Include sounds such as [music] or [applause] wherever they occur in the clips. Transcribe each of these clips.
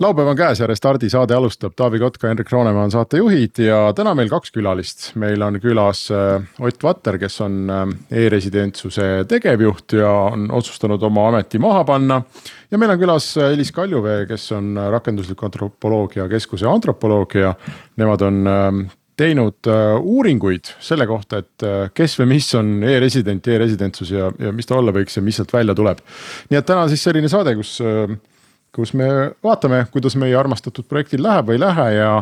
laupäev on käes ja Restardi saade alustab, Taavi Kotka, Henrik Roonemaa on saatejuhid ja täna meil kaks külalist. meil on külas äh, Ott Vatter, kes on äh, e-residentsuse tegevjuht ja on otsustanud oma ameti maha panna. ja meil on külas äh, Elis Kaljuvee, kes on rakendusliku antropoloogia keskuse antropoloog ja nemad on teinud uuringuid selle kohta, et kes või mis on e-resident e, e-residentsus ja, ja mis ta olla võiks ja mis sealt välja tuleb. nii et täna on siis selline saade, kus kus me vaatame, kuidas meie armastatud projektil läheb või ei lähe ja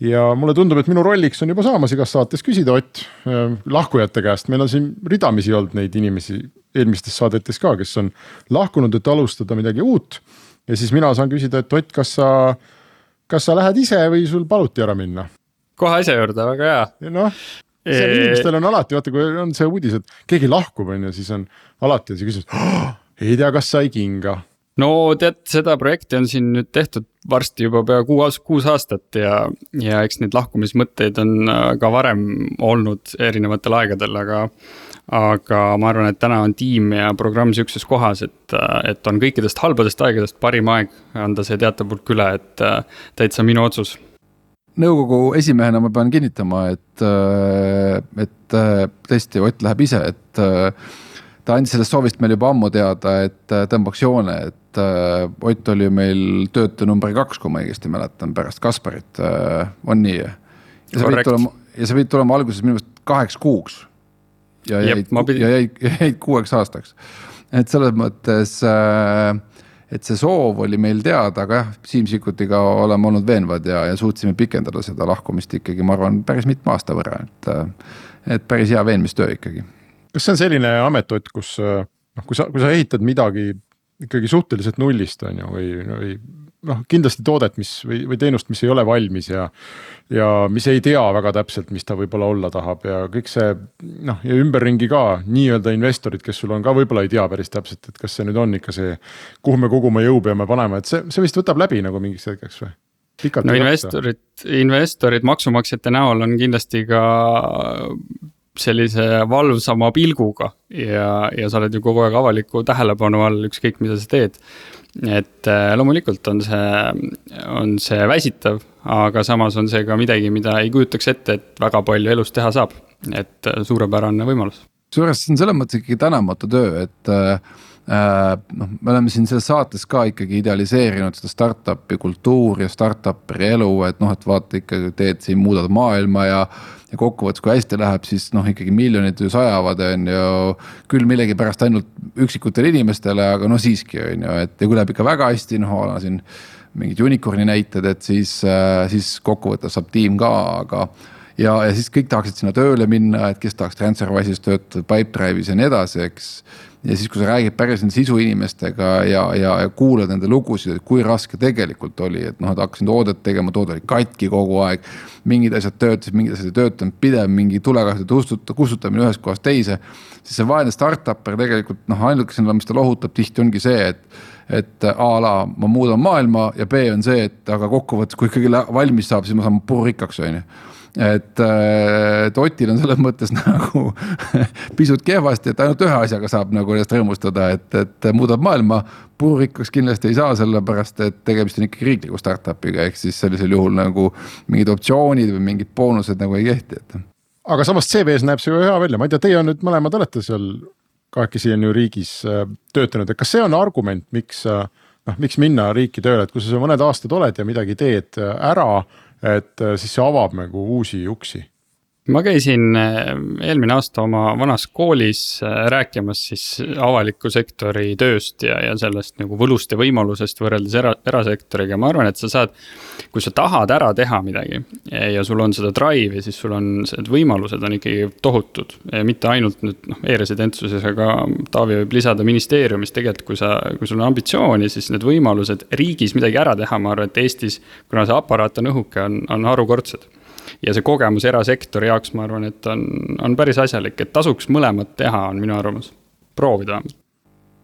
ja mulle tundub, et minu rolliks on juba saamas igas saates küsida Ott äh, lahkujate käest, meil on siin ridamisi olnud neid inimesi eelmistes saadetes ka, kes on lahkunud, et alustada midagi uut. ja siis mina saan küsida, et Ott, kas sa, kas sa lähed ise või sul paluti ära minna? kohe asja juurde, väga hea. noh, seal inimestel on alati, vaata, kui on see uudis, et keegi lahkub, on ju, siis on alati on see küsimus oh,, ei tea, kas sai kinga no tead, seda projekti on siin nüüd tehtud varsti juba pea kuus, kuus aastat ja, ja eks neid lahkumismõtteid on äh, ka varem olnud erinevatel aegadel, aga. aga ma arvan, et täna on tiim ja programm sihukeses kohas, et, äh, et on kõikidest halbadest aegadest parim aeg anda see teatepulk üle, et äh, täitsa minu otsus nõukogu esimehena ma pean kinnitama, et, et tõesti Ott läheb ise, et ta andis sellest soovist meil juba ammu teada, et tõmbaks joone, et äh, Ott oli meil töötaja number kaks, kui ma õigesti mäletan, pärast Kasparit äh,, on nii? ja sa pidid tulema, ja sa pidid tulema alguses minu meelest kaheks kuuks. ja jäid, pidin... ja jäid, [laughs] jäid kuueks aastaks. et selles mõttes äh, et see soov oli meil teada, aga jah, Siim Sikkutiga oleme olnud veenvad ja, ja suutsime pikendada seda lahkumist ikkagi, ma arvan, päris mitme aasta võrra, et. Äh, et päris hea veenmistöö ikkagi. Kas see on selline amet, Ott, kus äh, noh, kui sa, kui sa ehitad midagi ikkagi suhteliselt nullist, on ju, või, või noh, kindlasti toodet, mis või, või teenust, mis ei ole valmis ja. ja mis ei tea väga täpselt, mis ta võib-olla olla tahab ja kõik see noh, ja ümberringi ka nii-öelda investorid, kes sul on ka võib-olla ei tea päris täpselt, et kas see nüüd on ikka see. kuhu me kogu oma jõu peame panema, et see, see vist võtab läbi nagu mingiks hetkeks või? no investorid, investorid maksumaksjate näol on kindlasti ka sellise valvsama pilguga ja, ja sa oled ju kogu aeg avaliku tähelepanu all, ükskõik mida sa teed. et äh, loomulikult on see, on see väsitav, aga samas on see ka midagi, mida ei kujutaks ette, et väga palju elus teha saab, et äh, suurepärane võimalus. kusjuures see on selles mõttes ikkagi tänamatu töö, et äh, noh, me oleme siin selles saates ka ikkagi idealiseerinud seda startup'i kultuuri ja startup'i elu, et noh, et vaata ikka teed siin, muudad maailma ja ja kokkuvõttes, kui hästi läheb, siis noh, ikkagi miljonid ju sajavad, on ju. küll millegipärast ainult üksikutele inimestele, aga no siiski on ju, et ja kui läheb ikka väga hästi, noh siin mingid unicorn'i näited, et siis, äh, siis kokkuvõttes saab tiim ka, aga ja, ja siis kõik tahaksid sinna tööle minna, et kes tahaks Transferwise'is töötada, Pipedrive'is ja nii edasi, eks ja siis, kui sa räägid päris nende sisuinimestega ja, ja, ja kuulad nende lugusid, et kui raske tegelikult oli, et noh, et hakkasin toodet tegema, toode oli katki kogu aeg. mingid asjad töötasid, mingid asjad ei töötanud, pidev mingi tulekahjude kustutamine ühest kohast teise. siis see vaene startup'er tegelikult noh, ainukesena, mis ta lohutab tihti ongi see, et et a la ma muudan maailma ja B on see, et aga kokkuvõttes, kui ikkagi valmis saab, siis ma saan purrikkaks, on ju et, äh, et Otil on selles mõttes [laughs] nagu pisut kehvasti, et ainult ühe asjaga saab nagu ennast rõõmustada, et, et muudab maailma. puurikkaks kindlasti ei saa, sellepärast et tegemist on ikkagi riikliku startup'iga, ehk siis sellisel juhul nagu mingid optsioonid või mingid boonused nagu ei kehti, et. aga samas CV-s näeb see ju hea välja, ma ei tea, teie nüüd mõlemad olete seal kahekesi on ju riigis äh, töötanud, et kas see on argument, miks äh, noh, miks minna riiki tööle, et kui sa mõned aastad oled ja midagi teed ära et äh, siis see avab nagu uusi uksi ma käisin äh, eelmine aasta oma vanas koolis äh, rääkimas siis avaliku sektori tööst ja, ja sellest nagu võlust ja võimalusest võrreldes era, erasektoriga, ma arvan, et sa saad. kui sa tahad ära teha midagi ja sul on seda drive'i, siis sul on, need võimalused on ikkagi tohutud. mitte ainult nüüd noh, e-residentsuses, aga Taavi võib lisada ministeeriumis tegelikult, kui sa, kui sul on ambitsiooni, siis need võimalused riigis midagi ära teha, ma arvan, et Eestis. kuna see aparaat on õhuke, on, on harukordsed ja see kogemus erasektori jaoks, ma arvan, et on, on päris asjalik, et tasuks mõlemat teha, on minu arvamus, proovida. Vähemalt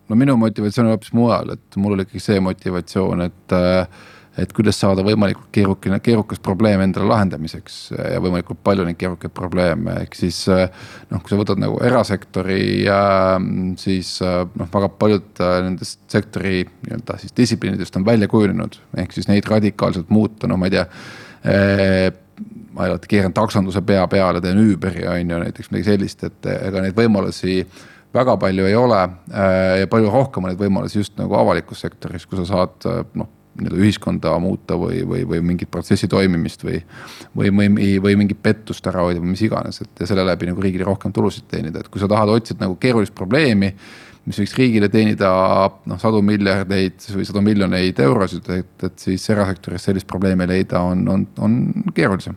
no minu motivatsioon on hoopis mujal, et mul oli ikkagi see motivatsioon, et äh, et kuidas saada võimalikult keerukene, keerukas probleem endale lahendamiseks ja võimalikult palju neid keerukaid probleeme, ehk siis. noh, kui sa võtad nagu erasektori, siis noh, väga paljud nendest sektori nii-öelda siis distsipliinidest on välja kujunenud, ehk siis neid radikaalselt muuta, no ma ei tea ma tea, keeran taksonduse pea peale, teen Uberi on ju näiteks midagi sellist, et ega neid võimalusi väga palju ei ole. ja palju rohkem on neid võimalusi just nagu avalikus sektoris, kus sa saad noh nii-öelda ühiskonda muuta või, või, või mingit protsessi toimimist või. või, või, või mingit pettust ära hoida või mis iganes, et ja selle läbi nagu riigile rohkem tulusid teenida, et kui sa tahad otsida nagu keerulist probleemi. mis võiks riigile teenida noh sadu miljardeid või sadu miljoneid eurosid, et, et siis erasektoris sellist probleemi leida on, on, on keerulisem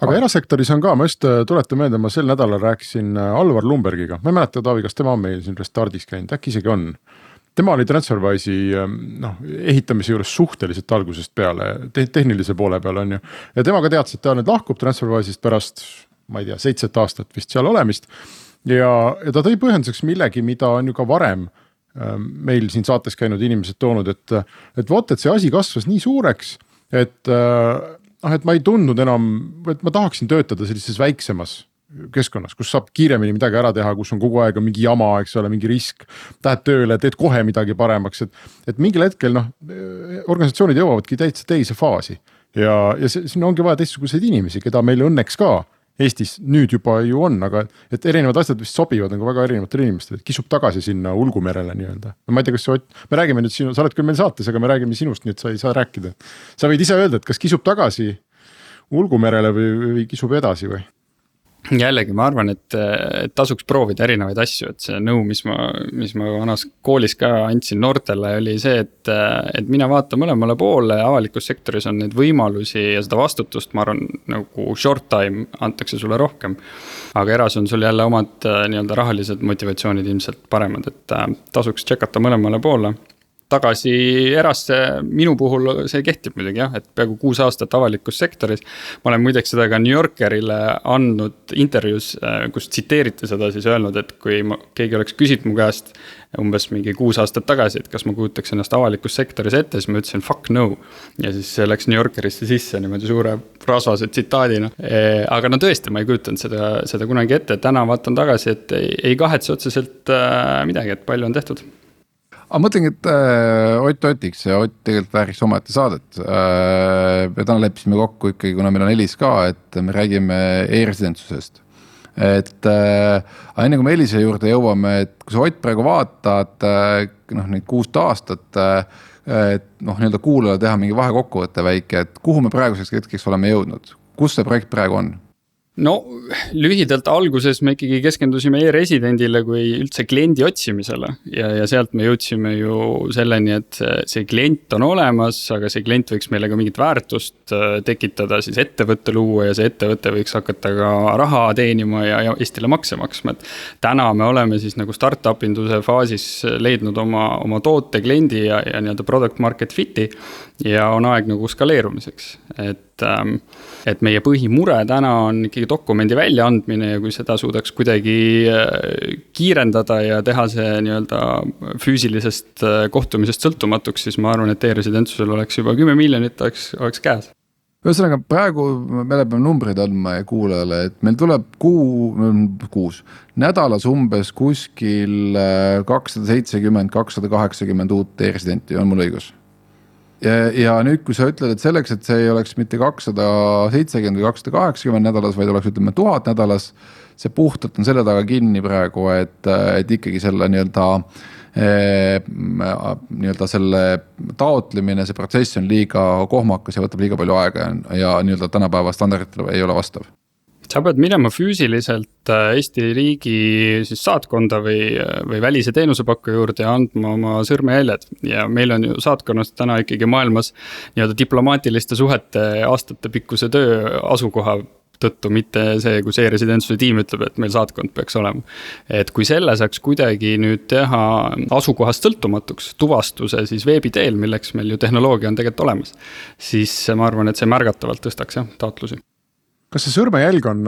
aga erasektoris on ka, ma just äh, tuletan meelde, ma sel nädalal rääkisin äh, Alvar Lumbergiga, ma ei mäleta, Taavi, kas tema on meil siin Restardis käinud, äkki isegi on tema oli Transferwise'i ähm, noh, ehitamise juures suhteliselt algusest peale te, tehnilise poole peal on ju. ja tema ka teadis, et ta nüüd lahkub Transferwise'ist pärast, ma ei tea, seitset aastat vist seal olemist. ja, ja ta tõi põhjenduseks millegi, mida on ju ka varem ähm, meil siin saates käinud inimesed toonud, et, et vot, et see asi kasvas nii suureks, et äh, noh, et ma ei tundnud enam, et ma tahaksin töötada sellises väiksemas keskkonnas, kus saab kiiremini midagi ära teha, kus on kogu aeg on mingi jama, eks ole, mingi risk. Lähed tööle, teed kohe midagi paremaks, et, et mingil hetkel noh, organisatsioonid jõuavadki täitsa teise faasi. ja, ja siin ongi vaja teistsuguseid inimesi, keda meil õnneks ka Eestis nüüd juba ju on, aga et erinevad asjad vist sobivad nagu väga erinevatele inimestele, kisub tagasi sinna ulgumerele nii-öelda. no ma ei tea, kas sa Ott, me räägime nüüd sinu, sa oled küll meil saates, aga me räägime sinust, nii et sa ei saa rääkida. sa võid ise öelda, et kas kisub tagasi ulgumerele või, või kisub edasi või? Jällegi, ma arvan, et, et tasuks proovida erinevaid asju, et see nõu, mis ma, mis ma vanas koolis ka andsin noortele, oli see, et. et mine vaata mõlemale poole, avalikus sektoris on neid võimalusi ja seda vastutust, ma arvan, nagu short time antakse sulle rohkem. aga eras on sul jälle omad nii-öelda rahalised motivatsioonid ilmselt paremad, et tasuks tšekata mõlemale poole tagasi erasse, minu puhul see kehtib muidugi jah, et peaaegu kuus aastat avalikus sektoris. ma olen muideks seda ka New Yorkerile andnud intervjuus, äh, kus tsiteeriti seda siis öelnud, et kui ma, keegi oleks küsinud mu käest. umbes mingi kuus aastat tagasi, et kas ma kujutaks ennast avalikus sektoris ette, siis ma ütlesin fuck no. ja siis see läks New Yorkerisse sisse niimoodi suure rasvase tsitaadina e,. aga no tõesti, ma ei kujutanud seda, seda kunagi ette, täna vaatan tagasi, et ei, ei kahetse otseselt äh, midagi, et palju on tehtud aga mõtlengi, et äh, Ott Otiks ja Ott tegelikult vääriks omaette saadet äh,. me täna leppisime kokku ikkagi, kuna meil on Elis ka, et me räägime e-residentsusest. et äh, enne kui me Elise juurde jõuame, et kui sa Ott praegu vaatad äh, noh, neid kuust aastat äh, et noh, nii-öelda kuulajale teha mingi vahekokkuvõte väike, et kuhu me praeguseks hetkeks oleme jõudnud, kus see projekt praegu on? No lühidalt alguses me ikkagi keskendusime e-residendile kui üldse kliendi otsimisele ja, ja sealt me jõudsime ju selleni, et see klient on olemas, aga see klient võiks meile ka mingit väärtust äh, tekitada, siis ettevõtte luua ja see ettevõte võiks hakata ka raha teenima ja, ja Eestile makse maksma, et. täna me oleme siis nagu startup induse faasis leidnud oma, oma toote, kliendi ja, ja nii-öelda product market fit'i ja on aeg nagu skaleerumiseks, et ähm, et meie põhimure täna on ikkagi dokumendi väljaandmine ja kui seda suudaks kuidagi äh, kiirendada ja teha see nii-öelda füüsilisest äh, kohtumisest sõltumatuks, siis ma arvan, et e-residentsusel oleks juba kümme miljonit oleks, oleks käes ühesõnaga praegu me peame numbreid andma kuulajale, et meil tuleb kuu, kuus, nädalas umbes kuskil äh, kakssada seitsekümmend, kakssada kaheksakümmend uut e-residenti, on mul õigus? Ja, ja nüüd, kui sa ütled, et selleks, et see ei oleks mitte kakssada seitsekümmend või kakssada kaheksakümmend nädalas, vaid oleks, ütleme tuhat nädalas. see puhtalt on selle taga kinni praegu, et, et ikkagi selle nii-öelda eh, nii-öelda selle taotlemine, see protsess on liiga kohmakas ja võtab liiga palju aega ja, ja nii-öelda tänapäeva standarditele ei ole vastav sa pead minema füüsiliselt äh, Eesti riigi siis saatkonda või, või välise teenusepakkuja juurde ja andma oma sõrmejäljed. ja meil on ju saatkonnas täna ikkagi maailmas nii-öelda diplomaatiliste suhete aastatepikkuse töö asukoha tõttu, mitte see, kus e-residentsuse tiim ütleb, et meil saatkond peaks olema. et kui selle saaks kuidagi nüüd teha asukohast sõltumatuks, tuvastuse siis veebi teel, milleks meil ju tehnoloogia on tegelikult olemas. siis ma arvan, et see märgatavalt tõstaks jah, taotlusi kas see sõrmejälg on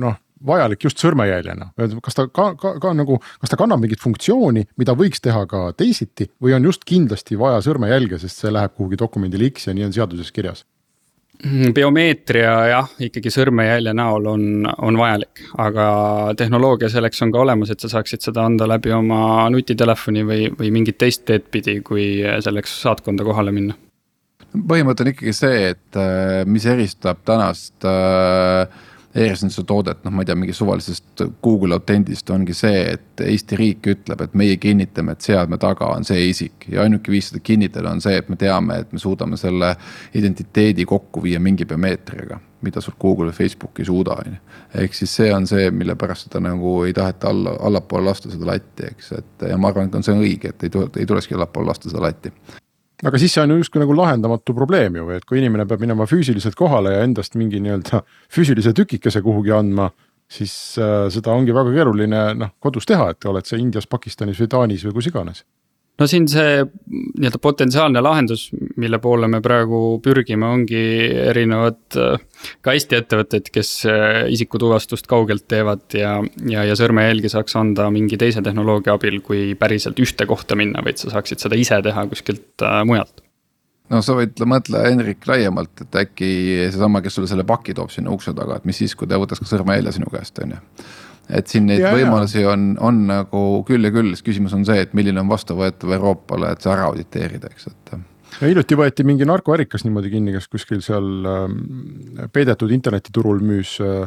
noh, vajalik just sõrmejäljena, kas ta ka, ka, ka nagu, kas ta kannab mingit funktsiooni, mida võiks teha ka teisiti või on just kindlasti vaja sõrmejälge, sest see läheb kuhugi dokumendile X ja nii on seaduses kirjas? Mm, biomeetria jah, ikkagi sõrmejälje näol on, on vajalik, aga tehnoloogia selleks on ka olemas, et sa saaksid seda anda läbi oma nutitelefoni või, või mingit teist teed pidi, kui selleks saatkonda kohale minna. Põhimõte on ikkagi see, et äh, mis eristab tänast äh, e-residentsus toodet, noh, ma ei tea, mingi suvalisest Google Autentist ongi see, et Eesti riik ütleb, et meie kinnitame, et seadme taga on see isik. ja ainuke viis seda kinnitada on see, et me teame, et me suudame selle identiteedi kokku viia mingi biomeetriaga mida sul Google või Facebook ei suuda, on ju. ehk siis see on see, mille pärast seda nagu ei taheta alla, allapoole lasta seda latti, eks, et ja ma arvan, et on see õige, et ei tule, ei tulekski allapoole lasta seda latti aga siis see on ju justkui nagu lahendamatu probleem ju, et kui inimene peab minema füüsiliselt kohale ja endast mingi nii-öelda füüsilise tükikese kuhugi andma, siis äh, seda ongi väga keeruline noh kodus teha, et oled sa Indias, Pakistanis või Taanis või kus iganes no siin see nii-öelda potentsiaalne lahendus, mille poole me praegu pürgime, ongi erinevad ka Eesti ettevõtted, kes äh, isikutuvastust kaugelt teevad ja, ja, ja sõrmejälgi saaks anda mingi teise tehnoloogia abil, kui päriselt ühte kohta minna, vaid sa saaksid seda ise teha kuskilt äh, mujalt. No sa võid mõtle, Henrik, laiemalt, et äkki seesama, kes sulle selle paki toob sinna ukse taga, et mis siis, kui ta võtaks ka sõrmejälje sinu käest, on ju et siin neid ja, võimalusi ja. on, on nagu küll ja küll, siis küsimus on see, et milline on vastuvõetav Euroopale, et see ära auditeerida, eks, et. ja hiljuti võeti mingi narkoärikas niimoodi kinni, kes kuskil seal äh, peidetud internetiturul müüs äh,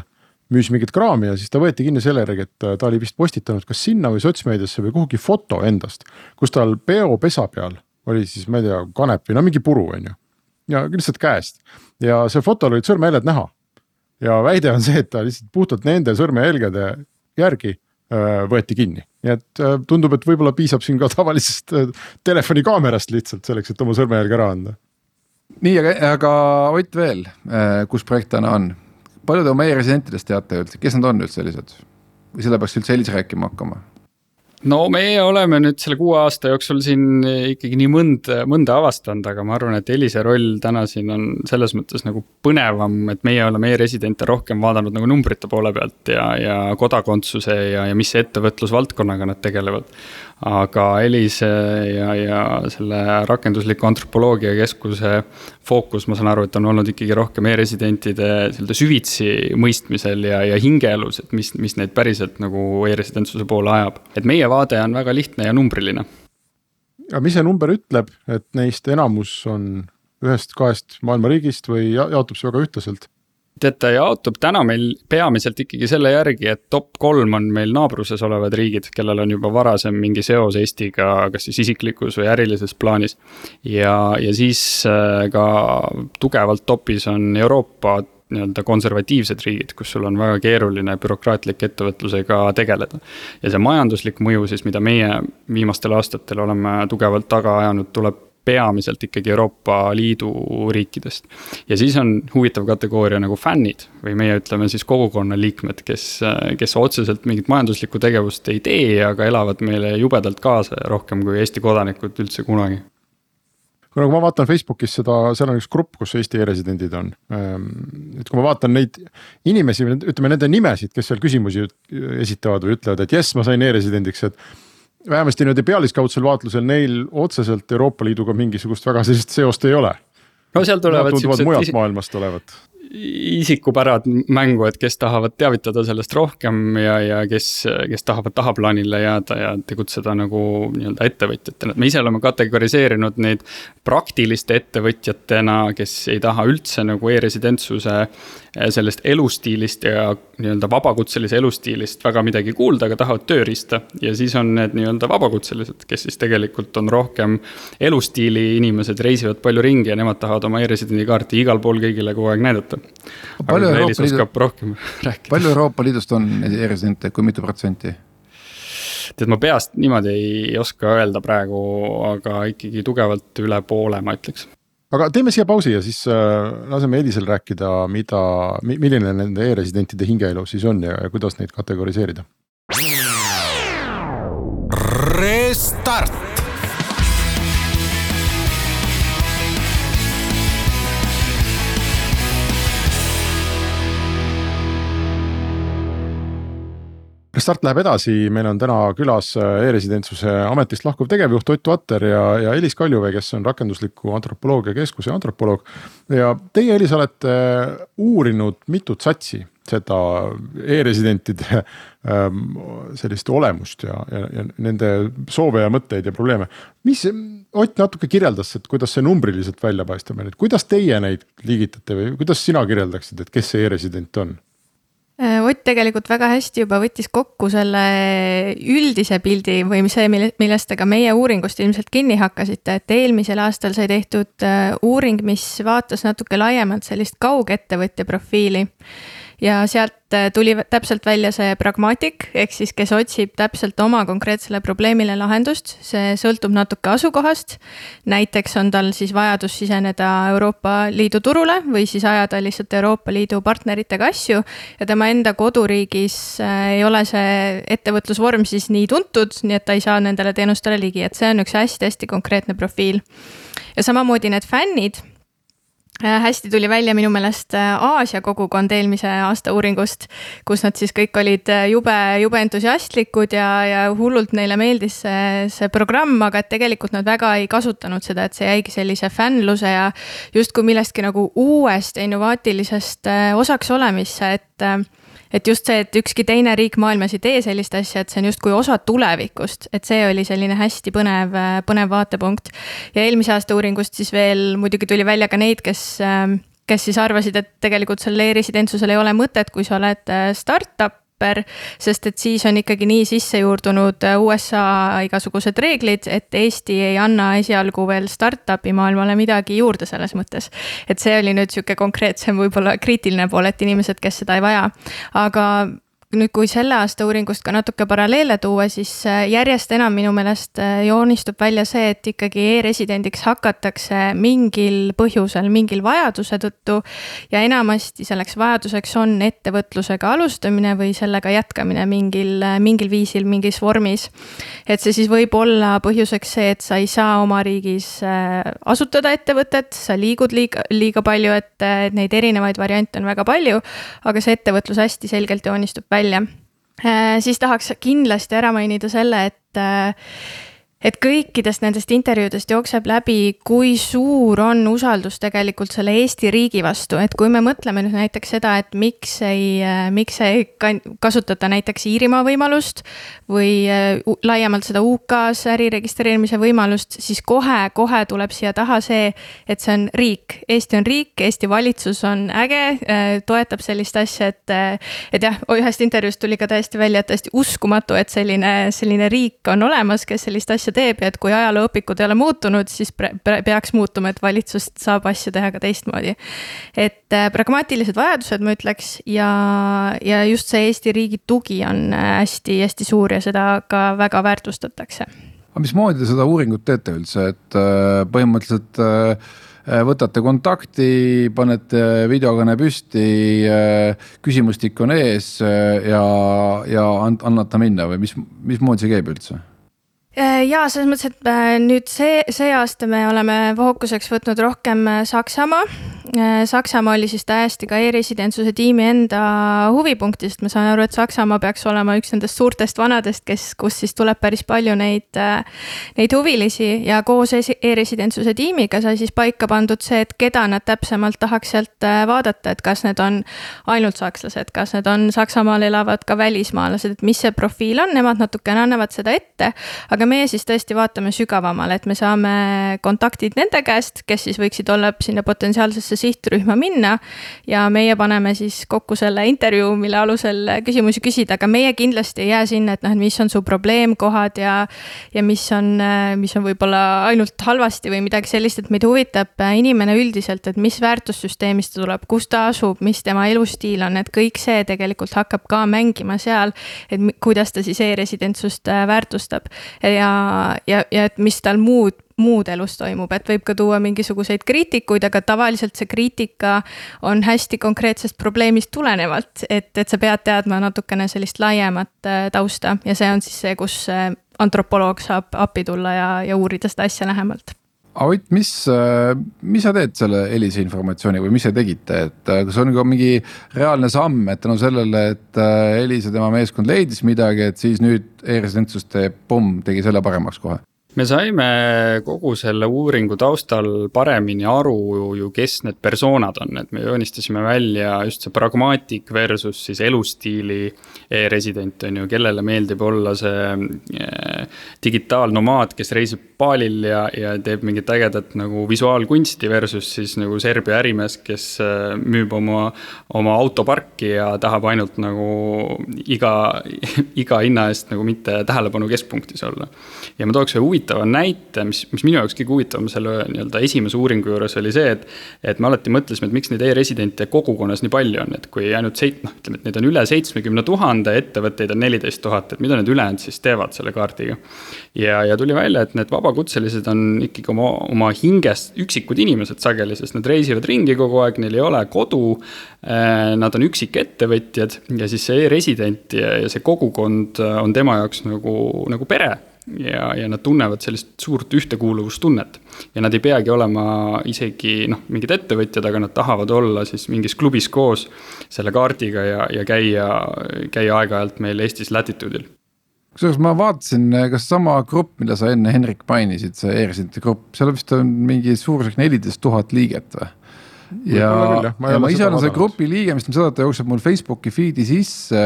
müüs mingit kraami ja siis ta võeti kinni selle järgi, et äh, ta oli vist postitanud kas sinna või sotsmeediasse või kuhugi foto endast. kus tal peopesa peal oli siis, ma ei tea, kanep või no mingi puru, on ju. ja lihtsalt käest ja see fotol olid sõrmejäljed näha ja väide on see, et ta lihtsalt puhtalt nende sõrmejälgede järgi võeti kinni, nii et tundub, et võib-olla piisab siin ka tavalisest telefonikaamerast lihtsalt selleks, et oma sõrmejälge ära anda. nii, aga, aga Ott veel, kus projekt täna on? palju te oma e-residentidest teate üldse, kes nad on üldse sellised? või selle peaks üldse Elis rääkima hakkama? No meie oleme nüüd selle kuue aasta jooksul siin ikkagi nii mõnda, mõnda avastanud, aga ma arvan, et Elise roll täna siin on selles mõttes nagu põnevam, et meie oleme e-residente rohkem vaadanud nagu numbrite poole pealt ja, ja kodakondsuse ja, ja mis ettevõtlusvaldkonnaga nad tegelevad aga Elise ja, ja selle rakendusliku antropoloogia keskuse fookus, ma saan aru, et on olnud ikkagi rohkem e-residentide nii-öelda süvitsi mõistmisel ja, ja hingeelus, et mis, mis neid päriselt nagu e-residentsuse poole ajab. et meie vaade on väga lihtne ja numbriline. aga mis see number ütleb, et neist enamus on ühest-kahest maailma riigist või jaotub see väga ühtlaselt? Tead, ta jaotub täna meil peamiselt ikkagi selle järgi, et top kolm on meil naabruses olevad riigid, kellel on juba varasem mingi seos Eestiga, kas siis isiklikus või ärilises plaanis. ja, ja siis äh, ka tugevalt topis on Euroopa nii-öelda konservatiivsed riigid, kus sul on väga keeruline bürokraatlik ettevõtlusega tegeleda. ja see majanduslik mõju siis, mida meie viimastel aastatel oleme tugevalt taga ajanud, tuleb peamiselt ikkagi Euroopa Liidu riikidest. ja siis on huvitav kategooria nagu fännid või meie ütleme siis kogukonna liikmed, kes, kes otseselt mingit majanduslikku tegevust ei tee, aga elavad meile jubedalt kaasa rohkem kui Eesti kodanikud üldse kunagi kui nagu ma vaatan Facebookis seda, seal on üks grupp, kus Eesti e-residendid on. Ehm, et kui ma vaatan neid inimesi, ütleme nende nimesid, kes seal küsimusi esitavad või ütlevad, et jess, ma sain e-residendiks, et vähemasti niimoodi pealiskaudsel vaatlusel neil otseselt Euroopa Liiduga mingisugust väga sellist seost ei ole. no seal tulevad. tunduvad mujalt maailmast olevat isikupärad mängu, et kes tahavad teavitada sellest rohkem ja, ja kes, kes tahavad tahaplaanile jääda ja tegutseda nagu nii-öelda ettevõtjatena, et me ise oleme kategoriseerinud neid praktiliste ettevõtjatena, kes ei taha üldse nagu e-residentsuse sellest elustiilist ja nii-öelda vabakutselise elustiilist väga midagi kuulda, aga tahavad tööriista. ja siis on need nii-öelda vabakutselised, kes siis tegelikult on rohkem elustiili inimesed, reisivad palju ringi ja nemad tahavad oma e-residendi kaarti igal pool kõigile kogu aeg näidata palju Euroopa Liidu, rohkem [laughs] rääkida. palju Euroopa Liidust on e-residente, kui mitu protsenti? tead, ma peast niimoodi ei oska öelda praegu, aga ikkagi tugevalt üle poole, ma ütleks aga teeme siia pausi ja siis äh, laseme Elisel rääkida, mida, milline nende e-residentide hingeelu siis on ja, ja kuidas neid kategoriseerida. Restart start läheb edasi, meil on täna külas äh, e-residentsuse ametist lahkuv tegevjuht Ott Vatter ja, ja Elis Kaljuvee, kes on rakendusliku antropoloogia keskuse antropoloog. ja teie, Elis, olete uurinud mitut satsi seda e-residentide ähm, sellist olemust ja, ja, ja nende soove ja mõtteid ja probleeme. mis, Ott natuke kirjeldas, et kuidas see numbriliselt välja paistab, et kuidas teie neid liigitate või kuidas sina kirjeldaksid, et kes see e-resident on? Äh, Ott tegelikult väga hästi juba võttis kokku selle üldise pildi või see, mille, millest te ka meie uuringust ilmselt kinni hakkasite, et eelmisel aastal sai tehtud äh, uuring, mis vaatas natuke laiemalt sellist kaugettevõtja profiili ja sealt äh, tuli täpselt välja see pragmaatik, ehk siis kes otsib täpselt oma konkreetsele probleemile lahendust, see sõltub natuke asukohast. näiteks on tal siis vajadus siseneda Euroopa Liidu turule või siis ajada lihtsalt Euroopa Liidu partneritega asju ja tema enda koduriigis äh, ei ole see ettevõtlusvorm siis nii tuntud, nii et ta ei saa nendele teenustele ligi, et see on üks hästi-hästi konkreetne profiil. ja samamoodi need fännid hästi tuli välja minu meelest äh, Aasia kogukond eelmise aasta uuringust, kus nad siis kõik olid äh, jube, jube entusiastlikud ja, ja hullult neile meeldis see, see programm, aga et tegelikult nad väga ei kasutanud seda, et see jäigi sellise fännluse ja justkui millestki nagu uuest innovaatilisest osaks olemisse, et et just see, et ükski teine riik maailmas ei tee sellist asja, et see on justkui osa tulevikust, et see oli selline hästi põnev, põnev vaatepunkt. ja eelmise aasta uuringust siis veel muidugi tuli välja ka neid, kes kes siis arvasid, et tegelikult sellel e-residentsusel ei ole mõtet, kui sa oled äh, startup super, sest et siis on ikkagi nii sisse juurdunud äh, USA igasugused reeglid, et Eesti ei anna esialgu veel startup'i maailmale midagi juurde selles mõttes. et see oli nüüd sihuke konkreetsem, võib-olla kriitiline pool, et inimesed, kes seda ei vaja, aga nüüd, kui selle aasta uuringust ka natuke paralleele tuua, siis äh, järjest enam minu meelest äh, joonistub välja see, et ikkagi e-residendiks hakatakse mingil põhjusel, mingil vajaduse tõttu. ja enamasti selleks vajaduseks on ettevõtlusega alustamine või sellega jätkamine mingil, äh, mingil viisil, mingis vormis. et see siis võib olla põhjuseks see, et sa ei saa oma riigis asutada ettevõtet, sa liigud liiga, liiga palju, et neid erinevaid variante on väga palju. aga see ettevõtlus hästi selgelt joonistub välja välja. Äh, siis tahaks kindlasti ära mainida selle, et äh, et kõikidest nendest intervjuudest jookseb läbi, kui suur on usaldus tegelikult selle Eesti riigi vastu, et kui me mõtleme nüüd näiteks seda, et miks ei, miks ei kasutata näiteks Iirimaa võimalust või äh, laiemalt seda UK-s äri registreerimise võimalust, siis kohe-kohe tuleb siia taha see, et see on riik. Eesti on riik, Eesti valitsus on äge, äh, toetab sellist asja, et, äh, et jah, ühest intervjuust tuli ka täiesti välja, et täiesti uskumatu, et selline, selline riik on olemas, kes sellist asja asja teeb ja et kui ajalooõpikud ei ole muutunud, siis peaks muutuma, et valitsust saab asju teha ka teistmoodi. et äh, pragmaatilised vajadused, ma ütleks, ja, ja just see Eesti riigi tugi on hästi-hästi äh, suur ja seda ka väga väärtustatakse. aga mismoodi te seda uuringut teete üldse, et äh, põhimõtteliselt võtate kontakti, panete videokõne püsti, küsimustik on ees ja, ja annate minna või mis, mismoodi see käib üldse? Äh, ja selles mõttes, et äh, nüüd see, see aasta me oleme fookuseks võtnud rohkem äh, Saksamaa. Saksamaa oli siis täiesti ka e-residentsuse tiimi enda huvipunkti, sest ma saan aru, et Saksamaa peaks olema üks nendest suurtest vanadest, kes, kus siis tuleb päris palju neid, neid huvilisi ja koos e-residentsuse tiimiga sai siis paika pandud see, et keda nad täpsemalt tahaks sealt vaadata, et kas need on ainult sakslased, kas need on Saksamaal elavad ka välismaalased, et mis see profiil on, nemad natukene annavad seda ette, aga meie siis tõesti vaatame sügavamale, et me saame kontaktid nende käest, kes siis võiksid olla sinna potentsiaalsesse sihtrühma minna. ja meie paneme siis kokku selle intervjuu, mille alusel küsimusi küsida, aga meie kindlasti ei jää sinna, et noh, et mis on su probleemkohad ja. ja mis on, mis on võib-olla ainult halvasti või midagi sellist, et meid huvitab inimene üldiselt, et mis väärtussüsteemist ta tuleb, kus ta asub, mis tema elustiil on, et kõik see tegelikult hakkab ka mängima seal. et kuidas ta siis e-residentsust väärtustab ja, ja, ja et mis tal muud muud elus toimub, et võib ka tuua mingisuguseid kriitikuid, aga tavaliselt see kriitika on hästi konkreetsest probleemist tulenevalt, et, et sa pead teadma natukene sellist laiemat äh, tausta ja see on siis see, kus äh, antropoloog saab appi tulla ja, ja uurida seda asja lähemalt Ott, mis, mis sa teed selle Elisa informatsiooni või mis te tegite, et kas on ka mingi reaalne samm, et tänu no sellele, et Elisa, tema meeskond leidis midagi, et siis nüüd e-residentsus teeb, pumm, tegi selle paremaks kohe? Me saime kogu selle uuringu taustal paremini aru ju, kes need persoonad on, et me joonistasime välja just see pragmaatik versus siis elustiili e-resident on ju, kellele meeldib olla see eh, digitaalnomaad, kes reisib Balil ja, ja teeb mingit ägedat nagu visuaalkunsti versus siis nagu Serbia ärimees, kes eh, müüb oma, oma autoparki ja tahab ainult nagu iga, [laughs] iga hinna eest nagu mitte tähelepanu keskpunktis olla. ja ma tooks ühe huvitava huvitava näite, mis, mis minu jaoks kõige huvitavam selle nii-öelda esimese uuringu juures oli see, et. et me alati mõtlesime, et miks neid e-residente kogukonnas nii palju on, et kui ainult seit-, noh, ütleme, et neid on üle seitsmekümne tuhande, ettevõtteid on neliteist tuhat, et mida need ülejäänud siis teevad selle kaardiga. ja, ja tuli välja, et need vabakutselised on ikkagi oma, oma hingest üksikud inimesed sageli, sest nad reisivad ringi kogu aeg, neil ei ole kodu. Eh, nad on üksikettevõtjad ja siis see e-resident ja, ja see kogukond on tema jaoks nagu, nagu pere ja, ja nad tunnevad sellist suurt ühtekuuluvustunnet. ja nad ei peagi olema isegi noh, mingid ettevõtjad, aga nad tahavad olla siis mingis klubis koos selle kaardiga ja, ja käia, käia aeg-ajalt meil Eestis Latitude'il kusjuures ma vaatasin, kas sama grupp, mida sa enne Henrik mainisid, see e-residentide grupp, seal vist on mingi suurusjärk neliteist tuhat liiget või? Ja, ma, ja ma ise olen selle grupi liige, mis seda, ta jookseb mul Facebooki feed'i sisse.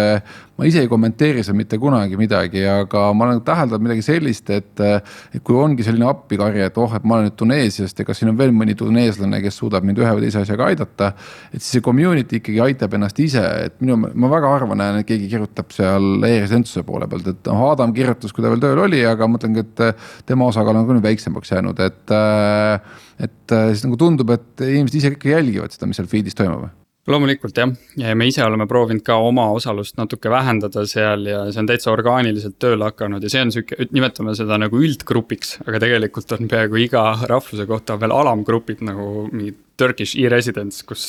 ma ise ei kommenteeri seal mitte kunagi midagi, aga ma olen täheldanud midagi sellist, et, et kui ongi selline appikarje, et oh, et ma olen nüüd Tuneesiast ja kas siin on veel mõni tuneeslane, kes suudab mind ühe või teise asjaga aidata. et siis see community ikkagi aitab ennast ise, et minu, ma väga harva näen, et keegi kirjutab seal e-residentsuse poole pealt, et noh, Adam kirjutas, kui ta veel tööl oli, aga mõtlengi, et tema osakaal on nüüd väiksemaks jäänud, et et äh, siis nagu tundub, et inimesed ise ikka jälgivad seda, mis seal feed'is toimub loomulikult jah, ja me ise oleme proovinud ka oma osalust natuke vähendada seal ja see on täitsa orgaaniliselt tööle hakanud ja see on sihuke, nimetame seda nagu üldgrupiks. aga tegelikult on peaaegu iga rahvuse kohta veel alamgrupid nagu mingid Turkish e-residents, kus,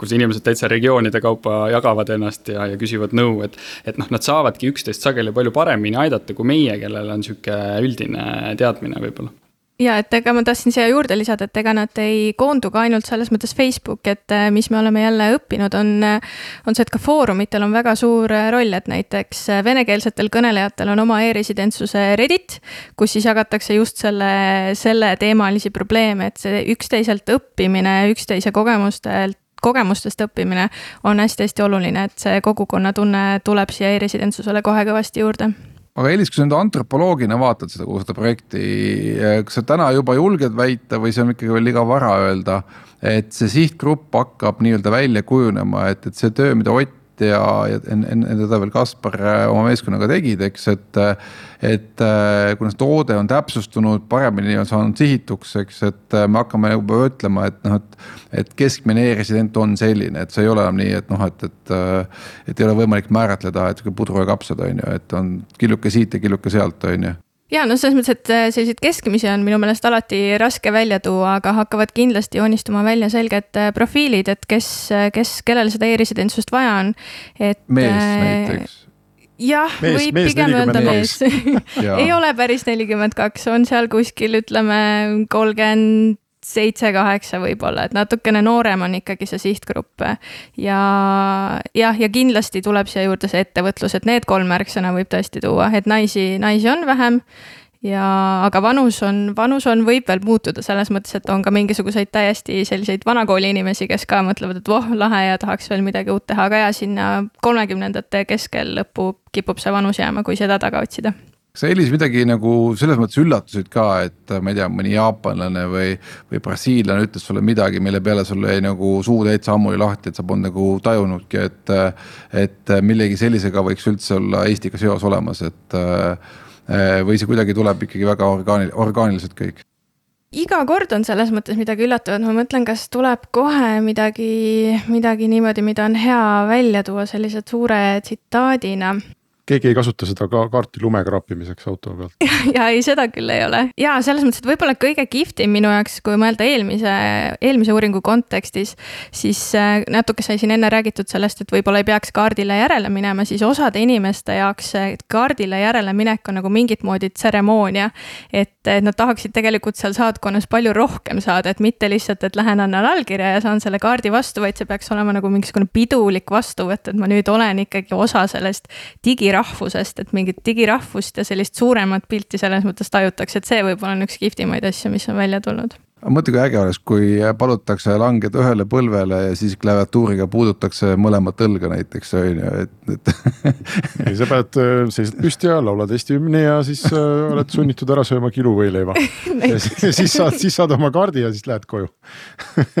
kus inimesed täitsa regioonide kaupa jagavad ennast ja, ja küsivad nõu, et. et noh, nad saavadki üksteist sageli palju paremini aidata kui meie, kellel on sihuke üldine teadmine võib-olla ja et ega ma tahtsin siia juurde lisada, et ega nad ei koondu ka ainult selles mõttes Facebooki, et äh, mis me oleme jälle õppinud, on, äh, on see, et ka foorumitel on väga suur äh, roll, et näiteks venekeelsetel kõnelejatel on oma e-residentsuse Reddit, kus siis jagatakse just selle, selle teemalisi probleeme, et see üksteiselt õppimine, üksteise kogemustelt kogemustest õppimine on hästi-hästi oluline, et see kogukonnatunne tuleb siia e-residentsusele kohe kõvasti juurde aga Elis, kui sa nüüd antropoloogina vaatad seda, kogu seda projekti, eh, kas sa täna juba julged väita või see on ikkagi veel liiga vara öelda, et see sihtgrupp hakkab nii-öelda välja kujunema, et, et see töö, mida Ott ja, ja enne teda veel Kaspar äh, oma meeskonnaga tegid, eks, et. et äh, kuna see toode on täpsustunud, paremini on saanud sihituks, eks, et äh, me hakkame juba ütlema, et noh, et. et keskmine e-resident on selline, et see ei ole enam nii, et noh, et, et. et ei ole võimalik määratleda, et sihuke pudru ja kapsad on ju, et on killuke siit ja killuke sealt, on ju ja no selles mõttes, et äh, selliseid keskmisi on minu meelest alati raske välja tuua, aga hakkavad kindlasti joonistuma välja selged äh, profiilid, et kes, äh, kes, kellel seda e-residentsust vaja on, et. mees näiteks. jah, võib pigem öelda mees. [laughs] Ei ole päris nelikümmend kaks, on seal kuskil ütleme kolmkümmend seitse-kaheksa võib-olla, et natukene noorem on ikkagi see sihtgrupp. ja jah, ja kindlasti tuleb siia juurde see ettevõtlus, et need kolm märksõna võib tõesti tuua, et naisi, naisi on vähem. Ja, aga vanus on, vanus on, võib veel muutuda selles mõttes, et on ka mingisuguseid täiesti selliseid vanakooli inimesi, kes ka mõtlevad, et voh, lahe ja tahaks veel midagi uut teha, aga ja sinna kolmekümnendate keskel lõppu kipub see vanus jääma, kui seda taga otsida kas sa Elis midagi nagu selles mõttes üllatusid ka, et ma ei tea, mõni jaapanlane või, või brasiillane ütles sulle midagi, mille peale sul jäi nagu suu täitsa ammuli lahti, et sa polnud nagu tajunudki, et. et millegi sellisega võiks üldse olla Eestiga seos olemas, et või see kuidagi tuleb ikkagi väga orgaanil-, orgaaniliselt kõik iga kord on selles mõttes midagi üllatavat, ma mõtlen, kas tuleb kohe midagi, midagi niimoodi, mida on hea välja tuua sellise suure tsitaadina keegi ei kasuta seda ka kaarti lume kraapimiseks auto pealt. [laughs] ja ei, seda küll ei ole ja selles mõttes, et võib-olla kõige kihvtim minu jaoks, kui mõelda eelmise, eelmise uuringu kontekstis. siis äh, natuke sai siin enne räägitud sellest, et võib-olla ei peaks kaardile järele minema, siis osade inimeste jaoks see kaardile järele minek on nagu mingit moodi tseremoonia. et, et nad tahaksid tegelikult seal saatkonnas palju rohkem saada, et mitte lihtsalt, et lähen annan allkirja ja saan selle kaardi vastu, vaid see peaks olema nagu mingisugune pidulik vastuvõtt, et ma nüüd olen ikkagi osa sellest digi digirahvusest, et mingit digirahvust ja sellist suuremat pilti selles mõttes tajutakse, et see võib-olla on üks kihvtimaid asju, mis on välja tulnud mõtle, kui äge oleks, kui palutakse langeda ühele põlvele ja siis klaviatuuriga puudutakse mõlemat õlga näiteks on ju, et, et [laughs] ei, sa pead, äh, seisad püsti ja laulad Eesti hümni ja siis äh, oled sunnitud ära sööma kiluvõileiva [laughs] ja siis saad, siis saad oma kaardi ja siis lähed koju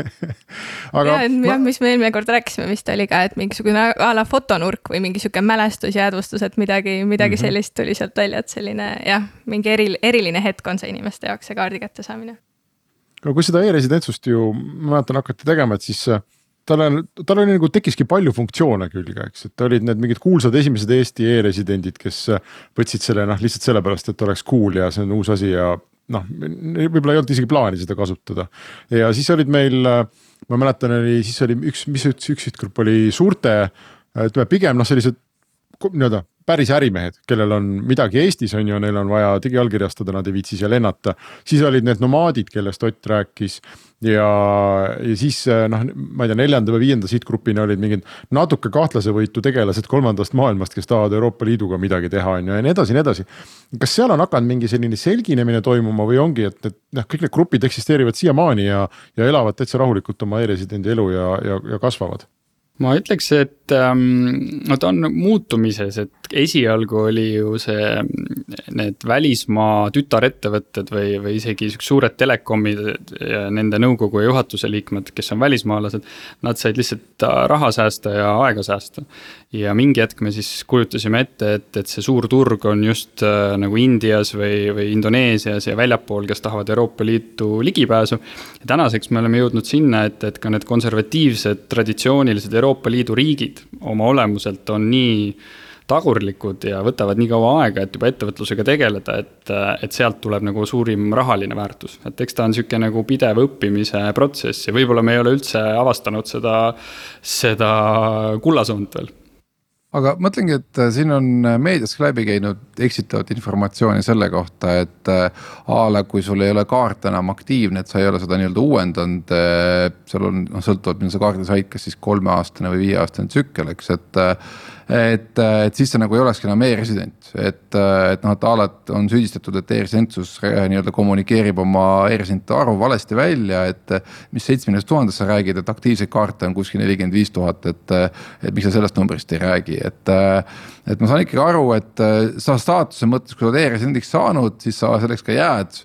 [laughs] aga. ja, et ma... mis me eelmine kord rääkisime, vist oli ka, et mingisugune a la fotonurk või mingi sihuke mälestusjäädvustus, et midagi, midagi mm -hmm. sellist tuli sealt välja, et selline jah, mingi eri, eriline hetk on see inimeste jaoks, see kaardi kättesaamine no kui seda e-residentsust ju, ma mäletan, hakati tegema, et siis äh, tal on, tal oli nagu tekkiski palju funktsioone külge, eks, et olid need mingid kuulsad esimesed Eesti e-residendid, kes äh, võtsid selle noh, lihtsalt sellepärast, et oleks cool ja see on uus asi ja noh, võib-olla ei olnud isegi plaani seda kasutada. ja siis olid meil, äh, ma mäletan, oli, siis oli üks, mis üks, üks sihtgrupp oli suurte, ütleme pigem noh, sellised nii-öelda päris ärimehed, kellel on midagi Eestis, on ju, neil on vaja digiallkirjastada, nad ei viitsi seal lennata. siis olid need nomaadid, kellest Ott rääkis ja, ja siis noh, ma ei tea, neljanda või viienda sihtgrupina olid mingid natuke kahtlase võitu tegelased kolmandast maailmast, kes tahavad Euroopa Liiduga midagi teha, on ju, ja nii edasi ja nii edasi. kas seal on hakanud mingi selline selginemine toimuma või ongi, et need noh, kõik need grupid eksisteerivad siiamaani ja, ja elavad täitsa rahulikult oma e-residendi elu ja, ja, ja kasvavad? Ma ütleks, et ähm, no ta on muutumises, et esialgu oli ju see, need välismaa tütarettevõtted või, või isegi siuksed suured telekomid ja nende nõukogu ja juhatuse liikmed, kes on välismaalased. Nad said lihtsalt äh, raha säästa ja aega säästa. Ja mingi hetk me siis kujutasime ette, et, et see suur turg on just äh, nagu Indias või, või Indoneesias ja väljapool, kes tahavad Euroopa Liitu ligipääsu. ja tänaseks me oleme jõudnud sinna, et, et ka need konservatiivsed, traditsioonilised Euroopa Liidu riigid oma olemuselt on nii tagurlikud ja võtavad nii kaua aega, et juba ettevõtlusega tegeleda, et, et sealt tuleb nagu suurim rahaline väärtus. et eks ta on sihuke nagu pidev õppimise protsess ja võib-olla me ei ole üldse avastanud seda, seda kullasoont veel aga mõtlengi, et äh, siin on äh, meedias läbi käinud eksitavat informatsiooni selle kohta, et äh, a la kui sul ei ole kaart enam aktiivne, et sa ei ole seda nii-öelda uuendanud. seal on, noh sõltuvalt, millal sa kaardi said, kas siis kolmeaastane või viieaastane tsükkel, eks, et et, et siis see nagu ei olekski enam e-resident, et, et noh, et alati on süüdistatud, et e-residentsus nii-öelda kommunikeerib oma e-residentide arvu valesti välja, et. mis seitsmekümnest tuhandest sa räägid, et aktiivseid kaarte on kuskil nelikümmend viis tuhat, et, et miks sa sellest numbrist ei räägi, et. et ma saan ikkagi aru, et sa staatuse mõttes, kui sa oled e-residendiks saanud, siis sa selleks ka jääd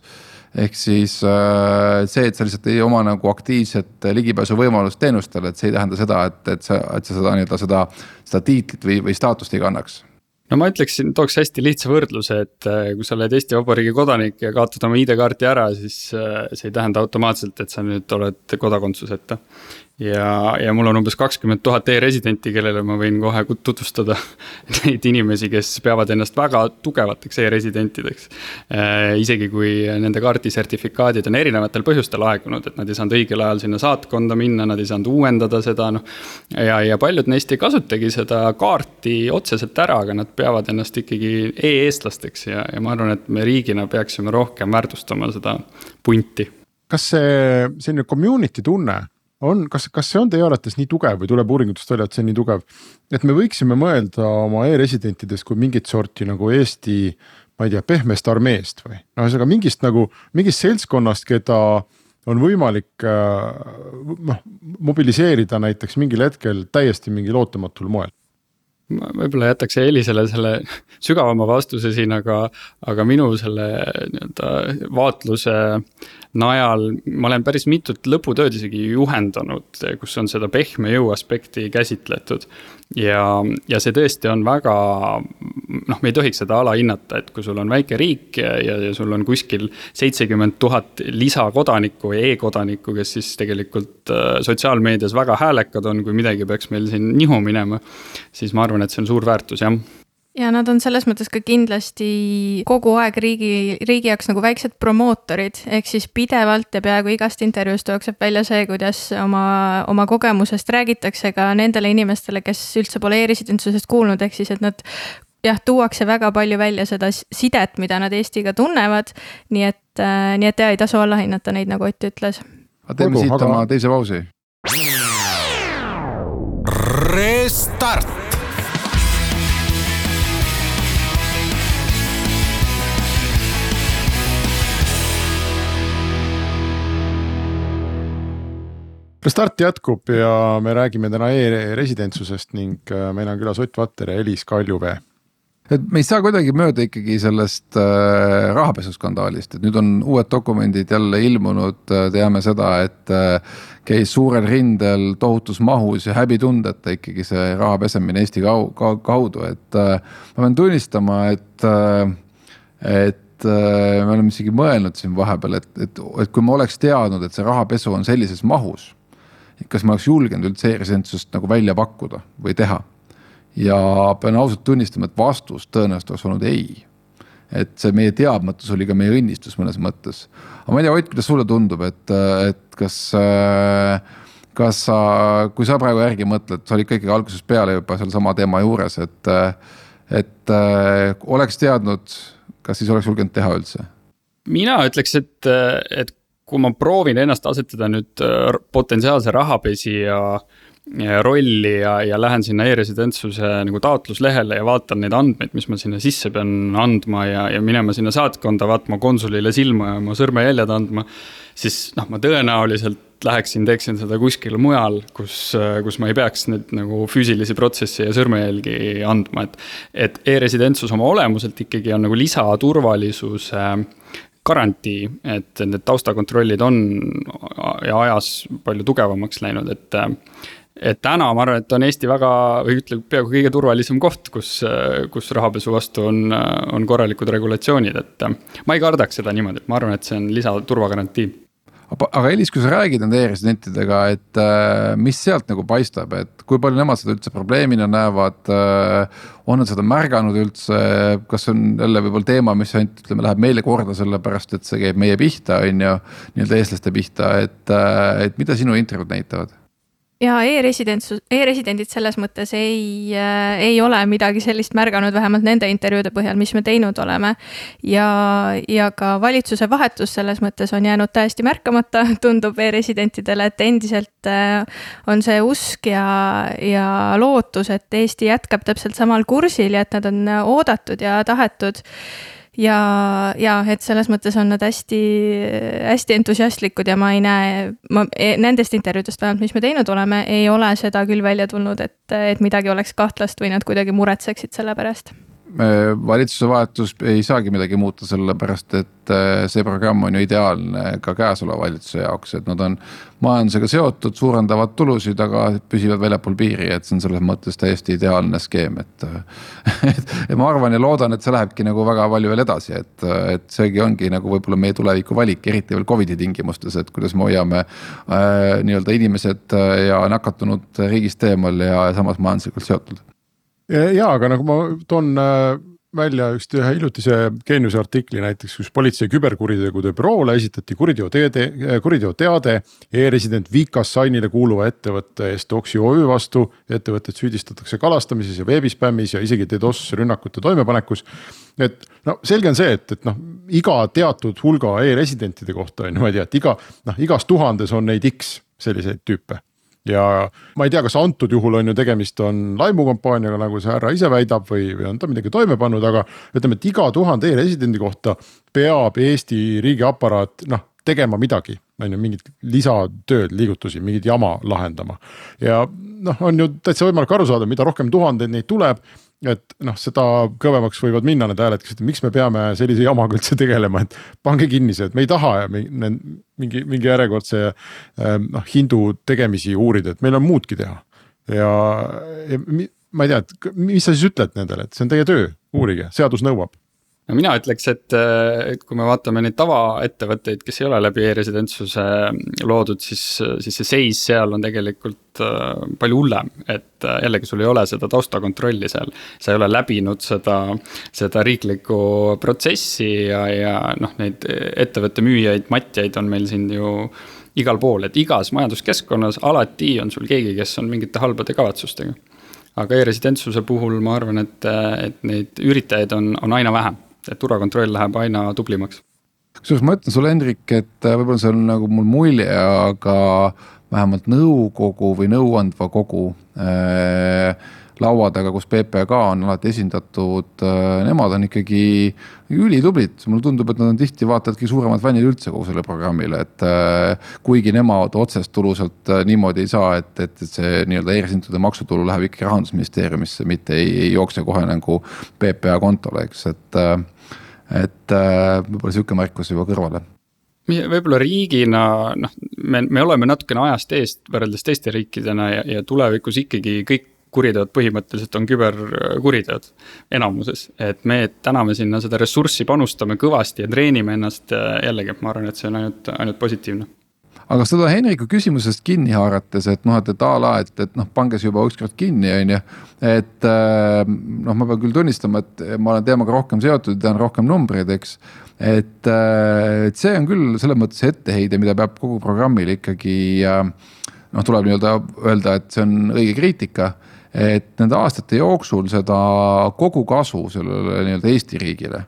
ehk siis äh, see, et sa lihtsalt ei oma nagu aktiivset ligipääsuvõimalust teenustele, et see ei tähenda seda, et, et sa, et sa seda nii-öelda seda, seda tiitlit või, või staatust ei kannaks. No ma ütleksin, tooks hästi lihtsa võrdluse, et äh, kui sa oled Eesti Vabariigi kodanik ja kaotad oma ID-kaarti ära, siis äh, see ei tähenda automaatselt, et sa nüüd oled kodakondsuseta ja, ja mul on umbes kakskümmend tuhat e-residenti, kellele ma võin kohe tutvustada [laughs] neid inimesi, kes peavad ennast väga tugevateks e-residentideks äh,. isegi kui nende kaardi sertifikaadid on erinevatel põhjustel aegunud, et nad ei saanud õigel ajal sinna saatkonda minna, nad ei saanud uuendada seda, noh. ja, ja paljud neist ei kasutagi seda kaarti otseselt ära, aga nad peavad ennast ikkagi e-eestlasteks ja, ja ma arvan, et me riigina peaksime rohkem väärtustama seda punti. kas see selline community tunne on, kas, kas see on teie arvates nii tugev või tuleb uuringutest välja, et see on nii tugev, et me võiksime mõelda oma e-residentidest kui mingit sorti nagu Eesti, ma ei tea, pehmest armeest või? Noh, ühesõnaga mingist nagu mingist seltskonnast, keda on võimalik noh mobiliseerida näiteks mingil hetkel täiesti mingil ootamatul moel. Ma võib-olla jätaks Elisele selle sügavama vastuse siin, aga, aga minu selle nii-öelda vaatluse najal ma olen päris mitut lõputööd isegi juhendanud, kus on seda pehme jõu aspekti käsitletud. ja, ja see tõesti on väga, noh, me ei tohiks seda alahinnata, et kui sul on väike riik ja, ja, sul on kuskil seitsekümmend tuhat lisakodanikku ja e-kodanikku, kes siis tegelikult äh, sotsiaalmeedias väga häälekad on, kui midagi peaks meil siin nihu minema. siis ma arvan, et see on suur väärtus, jah ja nad on selles mõttes ka kindlasti kogu aeg riigi, riigi jaoks nagu väiksed promootorid, ehk siis pidevalt ja peaaegu igast intervjuust jookseb välja see, kuidas oma, oma kogemusest räägitakse ka nendele inimestele, kes üldse pole e-residentsusest kuulnud, ehk siis et nad jah, tuuakse väga palju välja seda sidet, mida nad Eestiga tunnevad. nii et, äh, nii et ja ei tasu allahinnata neid, nagu Ott ütles. teeme siit oma teise pausi. Restart Restart jätkub ja me räägime täna e-residentsusest ning äh, meil on külas Ott Vatter ja Elis Kaljuvee. et me ei saa kuidagi mööda ikkagi sellest äh, rahapesuskandaalist, et nüüd on uued dokumendid jälle ilmunud, äh, teame seda, et äh, käis suurel rindel tohutus mahus ja häbitundeta ikkagi see raha pesemine Eesti kau-, kaudu, et äh, ma pean tunnistama, et äh,, et äh, me oleme isegi mõelnud siin vahepeal, et, et, et kui ma oleks teadnud, et see rahapesu on sellises mahus kas ma oleks julgenud üldse e-residentsust nagu välja pakkuda või teha. ja pean ausalt tunnistama, et vastus tõenäoliselt oleks olnud ei. et see meie teadmatus oli ka meie õnnistus mõnes mõttes. aga ma ei tea, Ott, kuidas sulle tundub, et, et kas kas sa, kui sa praegu järgi mõtled, sa olid ka ikkagi algusest peale juba sealsama teema juures, et, et oleks teadnud, kas siis oleks julgenud teha üldse? mina ütleks, et, et kui ma proovin ennast asetada nüüd äh, potentsiaalse rahapesija rolli ja, ja lähen sinna e-residentsuse nagu taotluslehele ja vaatan neid andmeid, mis ma sinna sisse pean andma ja, ja minema sinna saatkonda, vaatama konsulile silma ja oma sõrmejäljed andma. siis noh, ma tõenäoliselt läheksin, teeksin seda kuskil mujal, kus, kus ma ei peaks neid nagu füüsilisi protsesse ja sõrmejälgi andma, et. et e-residentsus oma olemuselt ikkagi on nagu lisaturvalisuse garantii, et need taustakontrollid on ja ajas palju tugevamaks läinud, et. et täna ma arvan, et on Eesti väga või ütleme, peaaegu kõige turvalisem koht, kus, kus rahapesu vastu on, on korralikud regulatsioonid, et. ma ei kardaks seda niimoodi, et ma arvan, et see on lisaturvagarantii aga Elis, kui sa räägid nende e-residentidega, et äh, mis sealt nagu paistab, et kui palju nemad seda üldse probleemina näevad äh,? on nad seda märganud üldse, kas on jälle võib-olla teema, mis ainult ütleme, läheb meile korda, sellepärast et see käib meie pihta, on ju. nii-öelda eestlaste pihta, et äh,, et mida sinu intervjuud näitavad? Ja e-residentsus e, e-residendid selles mõttes ei äh,, ei ole midagi sellist märganud, vähemalt nende intervjuude põhjal, mis me teinud oleme. ja, ja ka valitsuse vahetus selles mõttes on jäänud täiesti märkamata, [laughs] tundub e-residentidele, et endiselt äh, on see usk ja, ja lootus, et Eesti jätkab täpselt samal kursil ja et nad on oodatud ja tahetud ja, ja et selles mõttes on nad hästi, hästi entusiastlikud ja ma ei näe, ma e, nendest intervjuudest vähemalt, mis me teinud oleme, ei ole seda küll välja tulnud, et, et midagi oleks kahtlast või nad kuidagi muretseksid selle pärast valitsuse vahetus ei saagi midagi muuta, sellepärast et äh, see programm on ju ideaalne ka käesoleva valitsuse jaoks, et nad on majandusega seotud, suurendavad tulusid, aga püsivad väljapool piiri, et see on selles mõttes täiesti ideaalne skeem, et. [laughs] et, et ma arvan ja loodan, et see lähebki nagu väga palju veel edasi, et, et seegi ongi nagu võib-olla meie tuleviku valik, eriti veel Covidi tingimustes, et kuidas me hoiame äh, nii-öelda inimesed äh, ja nakatunud riigist eemal ja samas majanduslikult seotud ja aga nagu ma toon äh, välja just ühe hiljutise geeniuse artikli näiteks, kus politsei küberkuritegude büroole esitati kuriteoteade, äh, kuriteoteade e-resident Vikas Sainile kuuluva ettevõtte eest Oksi OÜ vastu. ettevõtet süüdistatakse kalastamises ja veebispämmis ja isegi DDoS rünnakute toimepanekus. et no selge on see, et, et noh, iga teatud hulga e-residentide kohta on niimoodi, et iga noh, igas tuhandes on neid X selliseid tüüpe ja ma ei tea, kas antud juhul on ju tegemist on laimukampaaniaga, nagu see härra ise väidab või, või on ta midagi toime pannud, aga ütleme, et iga tuhande e-residendi kohta peab Eesti riigiaparaat noh tegema midagi, on ju mingit lisatööd, liigutusi, mingit jama lahendama. ja noh, on ju täitsa võimalik aru saada, mida rohkem tuhandeid neid tuleb et noh, seda kõvemaks võivad minna need hääled, kes ütlevad, miks me peame sellise jamaga üldse tegelema, et pange kinni see, et me ei taha mingi, mingi järjekordse ähm, noh hindu tegemisi uurida, et meil on muudki teha. ja, ja ma ei tea, et mis sa siis ütled nendele, et see on teie töö, uurige, seadus nõuab no mina ütleks, et kui me vaatame neid tavaettevõtteid, kes ei ole läbi e-residentsuse loodud, siis, siis see seis seal on tegelikult palju hullem. et jällegi, sul ei ole seda taustakontrolli seal, sa ei ole läbinud seda, seda riiklikku protsessi ja, ja noh, neid ettevõtte müüjaid, matjaid on meil siin ju igal pool, et igas majanduskeskkonnas alati on sul keegi, kes on mingite halbade kavatsustega. Aga e-residentsuse puhul ma arvan, et, et neid üritajaid on, on aina vähem, et turvakontroll läheb aina tublimaks. kusjuures ma ütlen sulle, Hendrik, et äh, võib-olla see on nagu mul mulje, aga vähemalt nõukogu või nõuandva kogu äh, laua taga, kus PPK on alati esindatud, äh, nemad on ikkagi ülitublid, mulle tundub, et nad on tihti vaata et kõige suuremad fännid üldse kogu sellele programmile, et äh, kuigi nemad otsest tulu sealt äh, niimoodi ei saa, et, et, et see nii-öelda e-residentide maksutulu läheb ikkagi rahandusministeeriumisse, mitte ei, ei jookse kohe nagu PPA kontole, eks, et et võib-olla sihuke märkus juba kõrvale võib-olla riigina noh, me, me oleme natukene ajast eest võrreldes teiste riikidena ja, ja tulevikus ikkagi kõik kuriteod põhimõtteliselt on küberkuriteod enamuses. et me täna me sinna seda ressurssi panustame kõvasti ja treenime ennast jällegi, ma arvan, et see on ainult, ainult positiivne aga seda Henriku küsimusest kinni haarates, et noh, et, et a la, et, et noh, pange see juba ükskord kinni, on ju. et äh, noh, ma pean küll tunnistama, et ma olen teemaga rohkem seotud, tean rohkem numbreid, eks. et, äh, et see on küll selles mõttes etteheide, mida peab kogu programmile ikkagi äh, noh, tuleb nii-öelda öelda, et see on õige kriitika et nende aastate jooksul seda kogukasu sellele nii-öelda Eesti riigile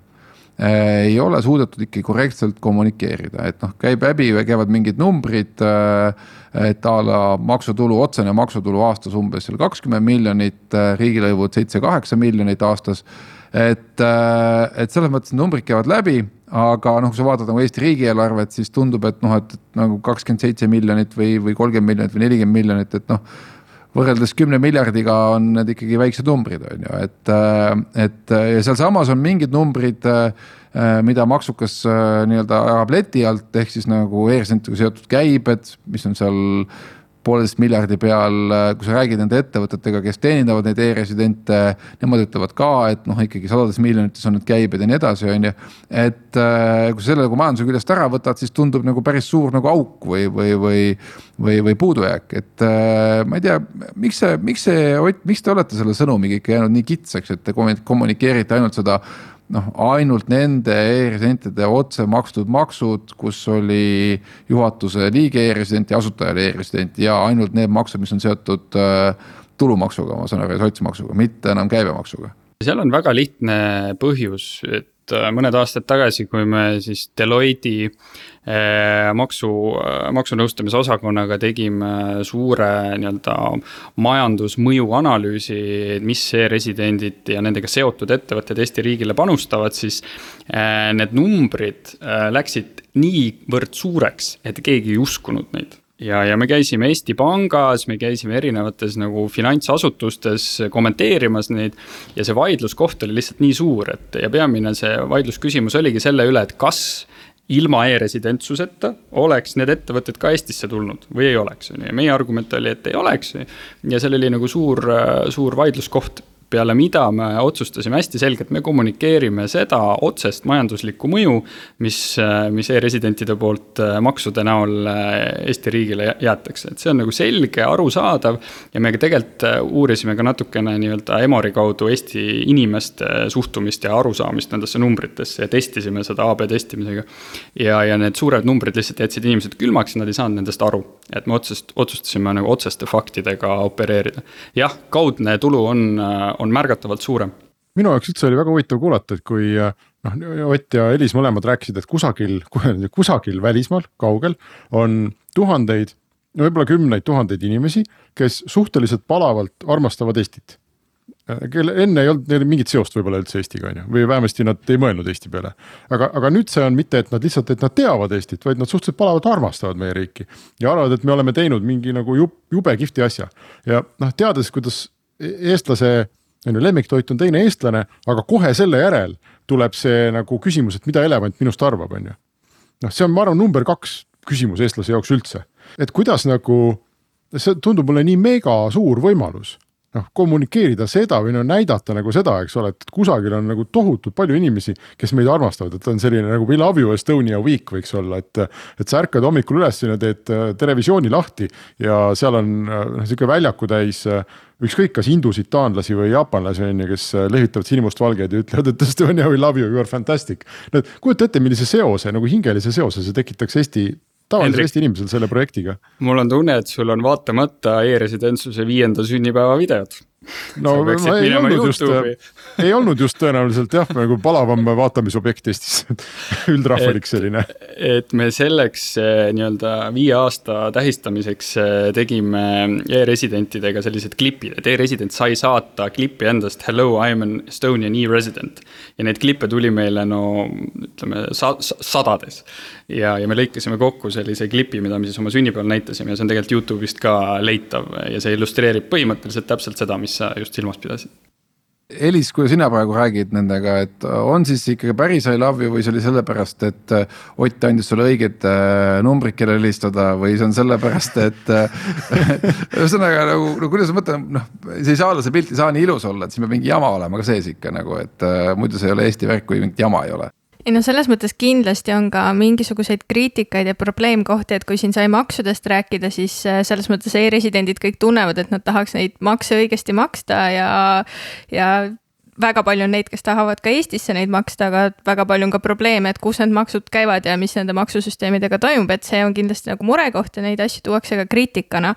ei ole suudetud ikkagi korrektselt kommunikeerida, et noh, käib läbi, käivad mingid numbrid. Eh, et a la maksutulu, otsene maksutulu aastas umbes seal kakskümmend miljonit, eh, riigilõivud seitse-kaheksa miljonit aastas. et, et selles mõttes numbrid käivad läbi, aga noh, kui sa vaatad nagu Eesti riigieelarvet, siis tundub, et noh, et nagu kakskümmend seitse miljonit või, või kolmkümmend miljonit või nelikümmend miljonit, et noh võrreldes kümne miljardiga on need ikkagi väiksed numbrid, on ju, et, äh, et äh, ja sealsamas on mingid numbrid, äh, mida maksukas nii-öelda ajab leti alt, ehk siis nagu e-residentidega seotud käibed, mis on seal pooleteist miljardi peal, kui sa räägid nende ettevõtetega, kes teenindavad neid e-residente, nemad ütlevad ka, et noh, ikkagi sadades miljonites on need käibed ja nii edasi, on ju. et äh, kui selle nagu majanduse küljest ära võtad, siis tundub nagu päris suur nagu auk või, või, või, või, või puudujääk, et äh, ma ei tea, miks see, miks see, Ott, miks te olete selle sõnumiga ikka jäänud nii kitsaks, et te kommunikeerite ainult seda noh, ainult nende e-residentide otse makstud maksud, kus oli juhatuse liige e-resident ja asutaja oli e-resident ja ainult need maksud, mis on seotud äh, tulumaksuga, ma saan aru, ja sotsmaksuga, mitte enam käibemaksuga. seal on väga lihtne põhjus, et äh, mõned aastad tagasi, kui me siis Deloitte Eh, maksu, maksunõustamise osakonnaga tegime suure nii-öelda majandusmõju analüüsi, mis e-residendid ja nendega seotud ettevõtted Eesti riigile panustavad, siis need numbrid läksid niivõrd suureks, et keegi ei uskunud neid ja, ja me käisime Eesti Pangas, me käisime erinevates nagu finantsasutustes kommenteerimas neid. ja see vaidluskoht oli lihtsalt nii suur, et ja peamine see vaidlusküsimus oligi selle üle, et kas ilma e-residentsuseta oleks need ettevõtted ka Eestisse tulnud või ei oleks, on ju, ja meie argument oli, et ei oleks. ja seal oli nagu suur, suur vaidluskoht peale mida me otsustasime hästi selgelt, me kommunikeerime seda otsest majanduslikku mõju, mis, mis e-residentide poolt äh, maksude näol äh, Eesti riigile jäetakse, et see on nagu selge, arusaadav. ja me tegelikult äh, uurisime ka natukene nii-öelda Emori kaudu Eesti inimeste suhtumist ja arusaamist nendesse numbritesse ja testisime seda AB testimisega. ja, ja need suured numbrid lihtsalt jätsid inimesed külmaks ja nad ei saanud nendest aru, et me otsest, otsustasime nagu otseste faktidega opereerida. jah, kaudne tulu on on märgatavalt suurem. minu jaoks üldse oli väga huvitav kuulata, et kui noh, Ott ja Elis mõlemad rääkisid, et kusagil, [laughs] kusagil välismaal, kaugel on tuhandeid, no võib-olla kümneid tuhandeid inimesi, kes suhteliselt palavalt armastavad Eestit kelle enne ei olnud neil mingit seost võib-olla üldse Eestiga on ju, või vähemasti nad ei mõelnud Eesti peale. aga, aga nüüd see on mitte, et nad lihtsalt, et nad teavad Eestit, vaid nad suhteliselt palavalt armastavad meie riiki. ja arvavad, et me oleme teinud mingi nagu jub, jube kihvti asja ja noh, teades, kuidas eestlase on ju lemmiktoit on teine eestlane, aga kohe selle järel tuleb see nagu küsimus, et mida elevant minust arvab, on ju. noh, see on, ma arvan, number kaks küsimus eestlase jaoks üldse, et kuidas nagu, see tundub mulle nii mega suur võimalus noh kommunikeerida seda või no näidata nagu seda, eks ole, et kusagil on nagu tohutult palju inimesi, kes meid armastavad, et on selline nagu We love you Estonia week võiks olla, et. et sa ärkad hommikul üles ja teed äh, televisiooni lahti ja seal on äh, noh sihuke väljaku täis äh, ükskõik, kas hindusid, taanlasi või jaapanlasi on ju, kes lehvitavad sinimustvalgeid ja ütlevad, et Estonia we love you, you are fantastic. no kujuta ette, millise seose nagu hingelise seose see tekitaks Eesti tavalisel Eesti inimesel selle projektiga? mul on tunne, et sul on vaatamata e-residentsuse viienda sünnipäeva videod no ma ei olnud just, ei olnud just tõenäoliselt jah, nagu palavam vaatamisobjekt Eestis [laughs] üldrahvalik selline. et me selleks eh, nii-öelda viie aasta tähistamiseks eh, tegime e-residentidega sellised klipid, et e-resident sai saata klippi endast hello, I am an Estonian e-resident. ja neid klippe tuli meile no ütleme sa sadades. ja, ja me lõikasime kokku sellise klipi, mida me siis oma sünnipäeval näitasime ja see on tegelikult Youtube'ist ka leitav ja see illustreerib põhimõtteliselt täpselt seda, mis mis sa just silmas pidasid? Elis, kui sina praegu räägid nendega, et on siis ikkagi päris I love you või see oli sellepärast, et äh, Ott andis sulle õiged äh, numbrid, kellele helistada või see on sellepärast, et äh, [laughs] ühesõnaga nagu, no kuidas ma mõtlen, noh, see ei saa olla, see pilt ei saa nii ilus olla, et siin peab mingi jama olema ka sees ikka nagu, et muidu see ei ole Eesti värk, kui mingit jama ei ole ei no selles mõttes kindlasti on ka mingisuguseid kriitikaid ja probleemkohti, et kui siin sai maksudest rääkida, siis äh, selles mõttes e-residendid kõik tunnevad, et nad tahaks neid makse õigesti maksta ja, ja väga palju on neid, kes tahavad ka Eestisse neid maksta, aga väga palju on ka probleeme, et kus need maksud käivad ja mis nende maksusüsteemidega toimub, et see on kindlasti nagu murekoht ja neid asju tuuakse ka kriitikana.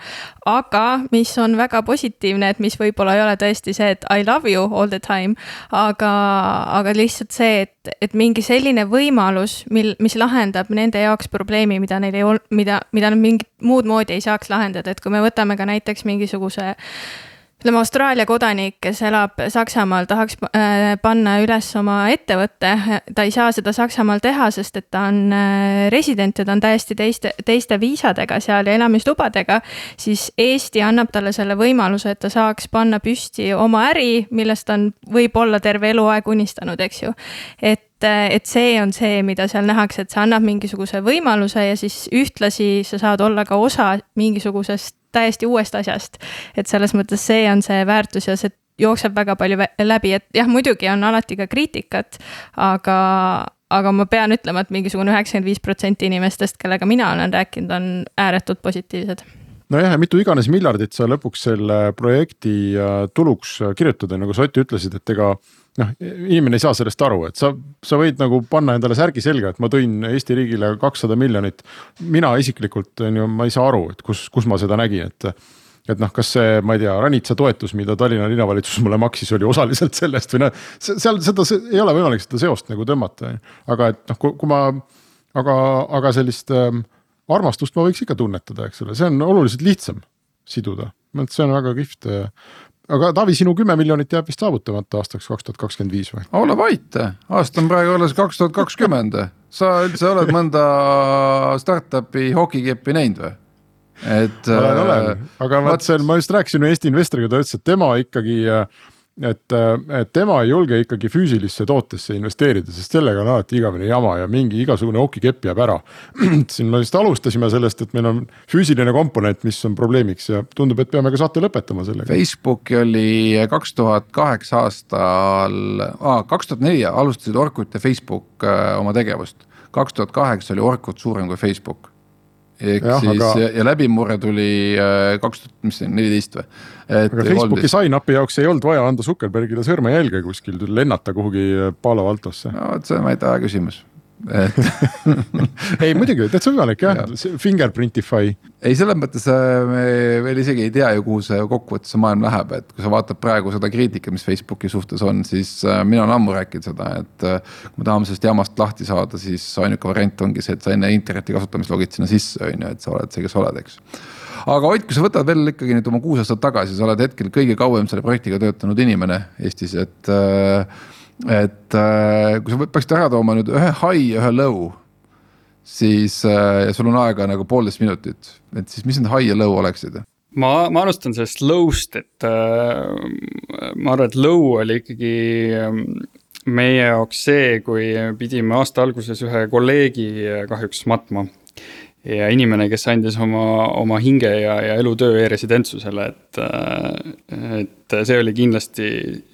aga mis on väga positiivne, et mis võib-olla ei ole tõesti see, et I love you all the time, aga, aga lihtsalt see, et, et mingi selline võimalus, mil, mis lahendab nende jaoks probleemi, mida neil ei olnud, mida, mida nad mingit muud moodi ei saaks lahendada, et kui me võtame ka näiteks mingisuguse ütleme, Austraalia kodanik, kes elab Saksamaal, tahaks äh, panna üles oma ettevõtte, ta ei saa seda Saksamaal teha, sest et ta on äh, resident ja ta on täiesti teiste, teiste viisadega seal ja elamislubadega, siis Eesti annab talle selle võimaluse, et ta saaks panna püsti oma äri, millest ta on võib-olla terve eluaeg unistanud, eks ju. et et see on see, mida seal nähakse, et see annab mingisuguse võimaluse ja siis ühtlasi sa saad olla ka osa mingisugusest täiesti uuest asjast. et selles mõttes see on see väärtus ja see jookseb väga palju läbi, et jah, muidugi on alati ka kriitikat, aga, aga ma pean ütlema, et mingisugune üheksakümmend viis protsenti inimestest, kellega mina olen rääkinud, on ääretult positiivsed nojah, ja mitu iganes miljardit sa lõpuks selle projekti tuluks kirjutad, nagu sa Ott ütlesid, et ega noh, inimene ei saa sellest aru, et sa, sa võid nagu panna endale särgi selga, et ma tõin Eesti riigile kakssada miljonit. mina isiklikult on ju, ma ei saa aru, et kus, kus ma seda nägin, et. et noh, kas see, ma ei tea, ranitsa toetus, mida Tallinna linnavalitsus mulle maksis, oli osaliselt sellest või noh. seal seda ei ole võimalik seda seost nagu tõmmata, aga et noh, kui ma, aga, aga sellist ähm, armastust ma võiks ikka tunnetada, eks ole, see on oluliselt lihtsam siduda, et see on väga kihvt aga Taavi, sinu kümme miljonit jääb vist saavutamata aastaks kaks tuhat kakskümmend viis või? ole vait, aasta on praegu alles kaks tuhat kakskümmend. sa üldse oled mõnda startup'i hokikeppi näinud või? et. olen, olen, aga vot seal ma just rääkisin ühe Eesti investoriga, ta ütles, et tema ikkagi äh, et, et tema ei julge ikkagi füüsilisse tootesse investeerida, sest sellega on alati igavene jama ja mingi igasugune okikepp jääb ära. [clears throat] siin me vist alustasime sellest, et meil on füüsiline komponent, mis on probleemiks ja tundub, et peame ka saate lõpetama sellega. Facebooki oli kaks tuhat kaheksa aastal, kaks tuhat neli alustasid Orkut ja Facebook äh, oma tegevust. kaks tuhat kaheksa oli Orkut suurem kui Facebook ehk ja, siis aga... ja, ja läbimurre tuli äh, kaks tuhat, mis see on, neliteist või? aga Facebooki sign-up'i jaoks ei olnud vaja anda Zuckerbergile sõrmejälge kuskil, lennata kuhugi Palo Altosse. no vot, see on vaid aja küsimus et [laughs] ei muidugi, täitsa võimalik jah ja., fingerprintify. ei, selles mõttes äh, me veel isegi ei tea ju, kuhu see kokkuvõttes see maailm läheb, et kui sa vaatad praegu seda kriitikat, mis Facebooki suhtes on, siis äh, mina olen ammu rääkinud seda, et. Äh, kui me tahame sellest jamast lahti saada, siis ainuke variant ongi see, et sa enne interneti kasutamist logid sinna sisse, on ju, et sa oled see, kes oled, eks aga Ott, kui sa võtad veel ikkagi nüüd oma kuus aastat tagasi, sa oled hetkel kõige kauem selle projektiga töötanud inimene Eestis, et äh, et äh, kui sa peaksid ära tooma nüüd ühe high ja ühe low, siis äh, sul on aega nagu poolteist minutit, et siis mis need high ja low oleksid? ma, ma alustan sellest low'st, et äh, ma arvan, et low oli ikkagi äh, meie jaoks see, kui pidime aasta alguses ühe kolleegi kahjuks matma. Ja inimene, kes andis oma, oma hinge ja, ja elutöö e-residentsusele, et. et see oli kindlasti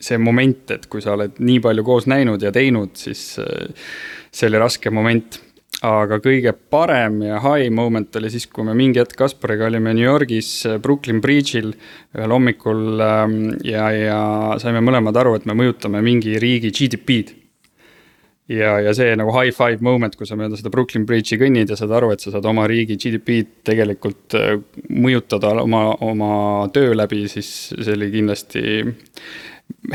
see moment, et kui sa oled nii palju koos näinud ja teinud, siis see oli raske moment aga kõige parem ja high moment oli siis, kui me mingi hetk Kaspariga olime New Yorgis Brooklyn Bridge'il ühel hommikul ähm, ja, ja saime mõlemad aru, et me mõjutame mingi riigi GDP-d. Ja, ja see nagu high five moment, kui sa mööda seda Brooklyn Bridge'i kõnnid ja saad aru, et sa saad oma riigi GDP-d tegelikult äh, mõjutada oma, oma töö läbi, siis see oli kindlasti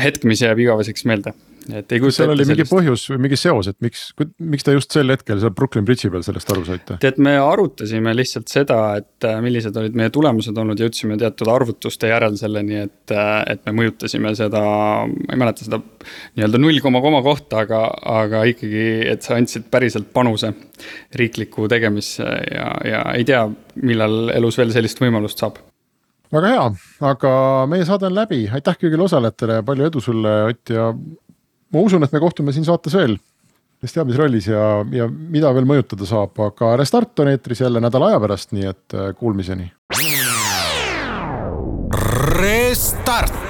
hetk, mis jääb igaveseks meelde et ei kujuta ette. seal oli mingi sellist... põhjus või mingi seos, et miks, miks te just sel hetkel seal Brooklyn Bridge'i peal sellest aru saite? tead, me arutasime lihtsalt seda, et äh, millised olid meie tulemused olnud, jõudsime teatud arvutuste järel selleni, et, äh, et me mõjutasime seda, ma ei mäleta seda nii-öelda null koma koma kohta, aga, aga ikkagi, et sa andsid päriselt panuse riiklikku tegemisse ja, ja ei tea, millal elus veel sellist võimalust saab väga hea, aga meie saade on läbi, aitäh kõigile osalejatele ja palju edu sulle, Ott ja ma usun, et me kohtume siin saates veel, kes teab, mis rollis ja, ja mida veel mõjutada saab, aga Restart on eetris jälle nädala aja pärast, nii et äh, kuulmiseni. Restart